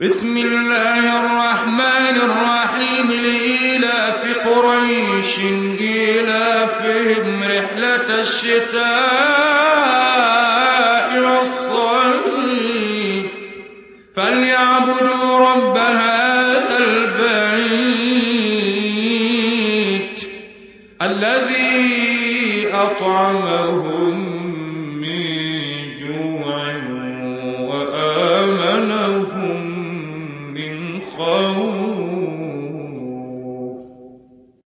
بسم الله الرحمن الرحيم لإلاف قريش إلافهم رحلة الشتاء والصيف. فليعبدوا رب هذا البيت الذي أطعمهم من جوع وآخر من خوف.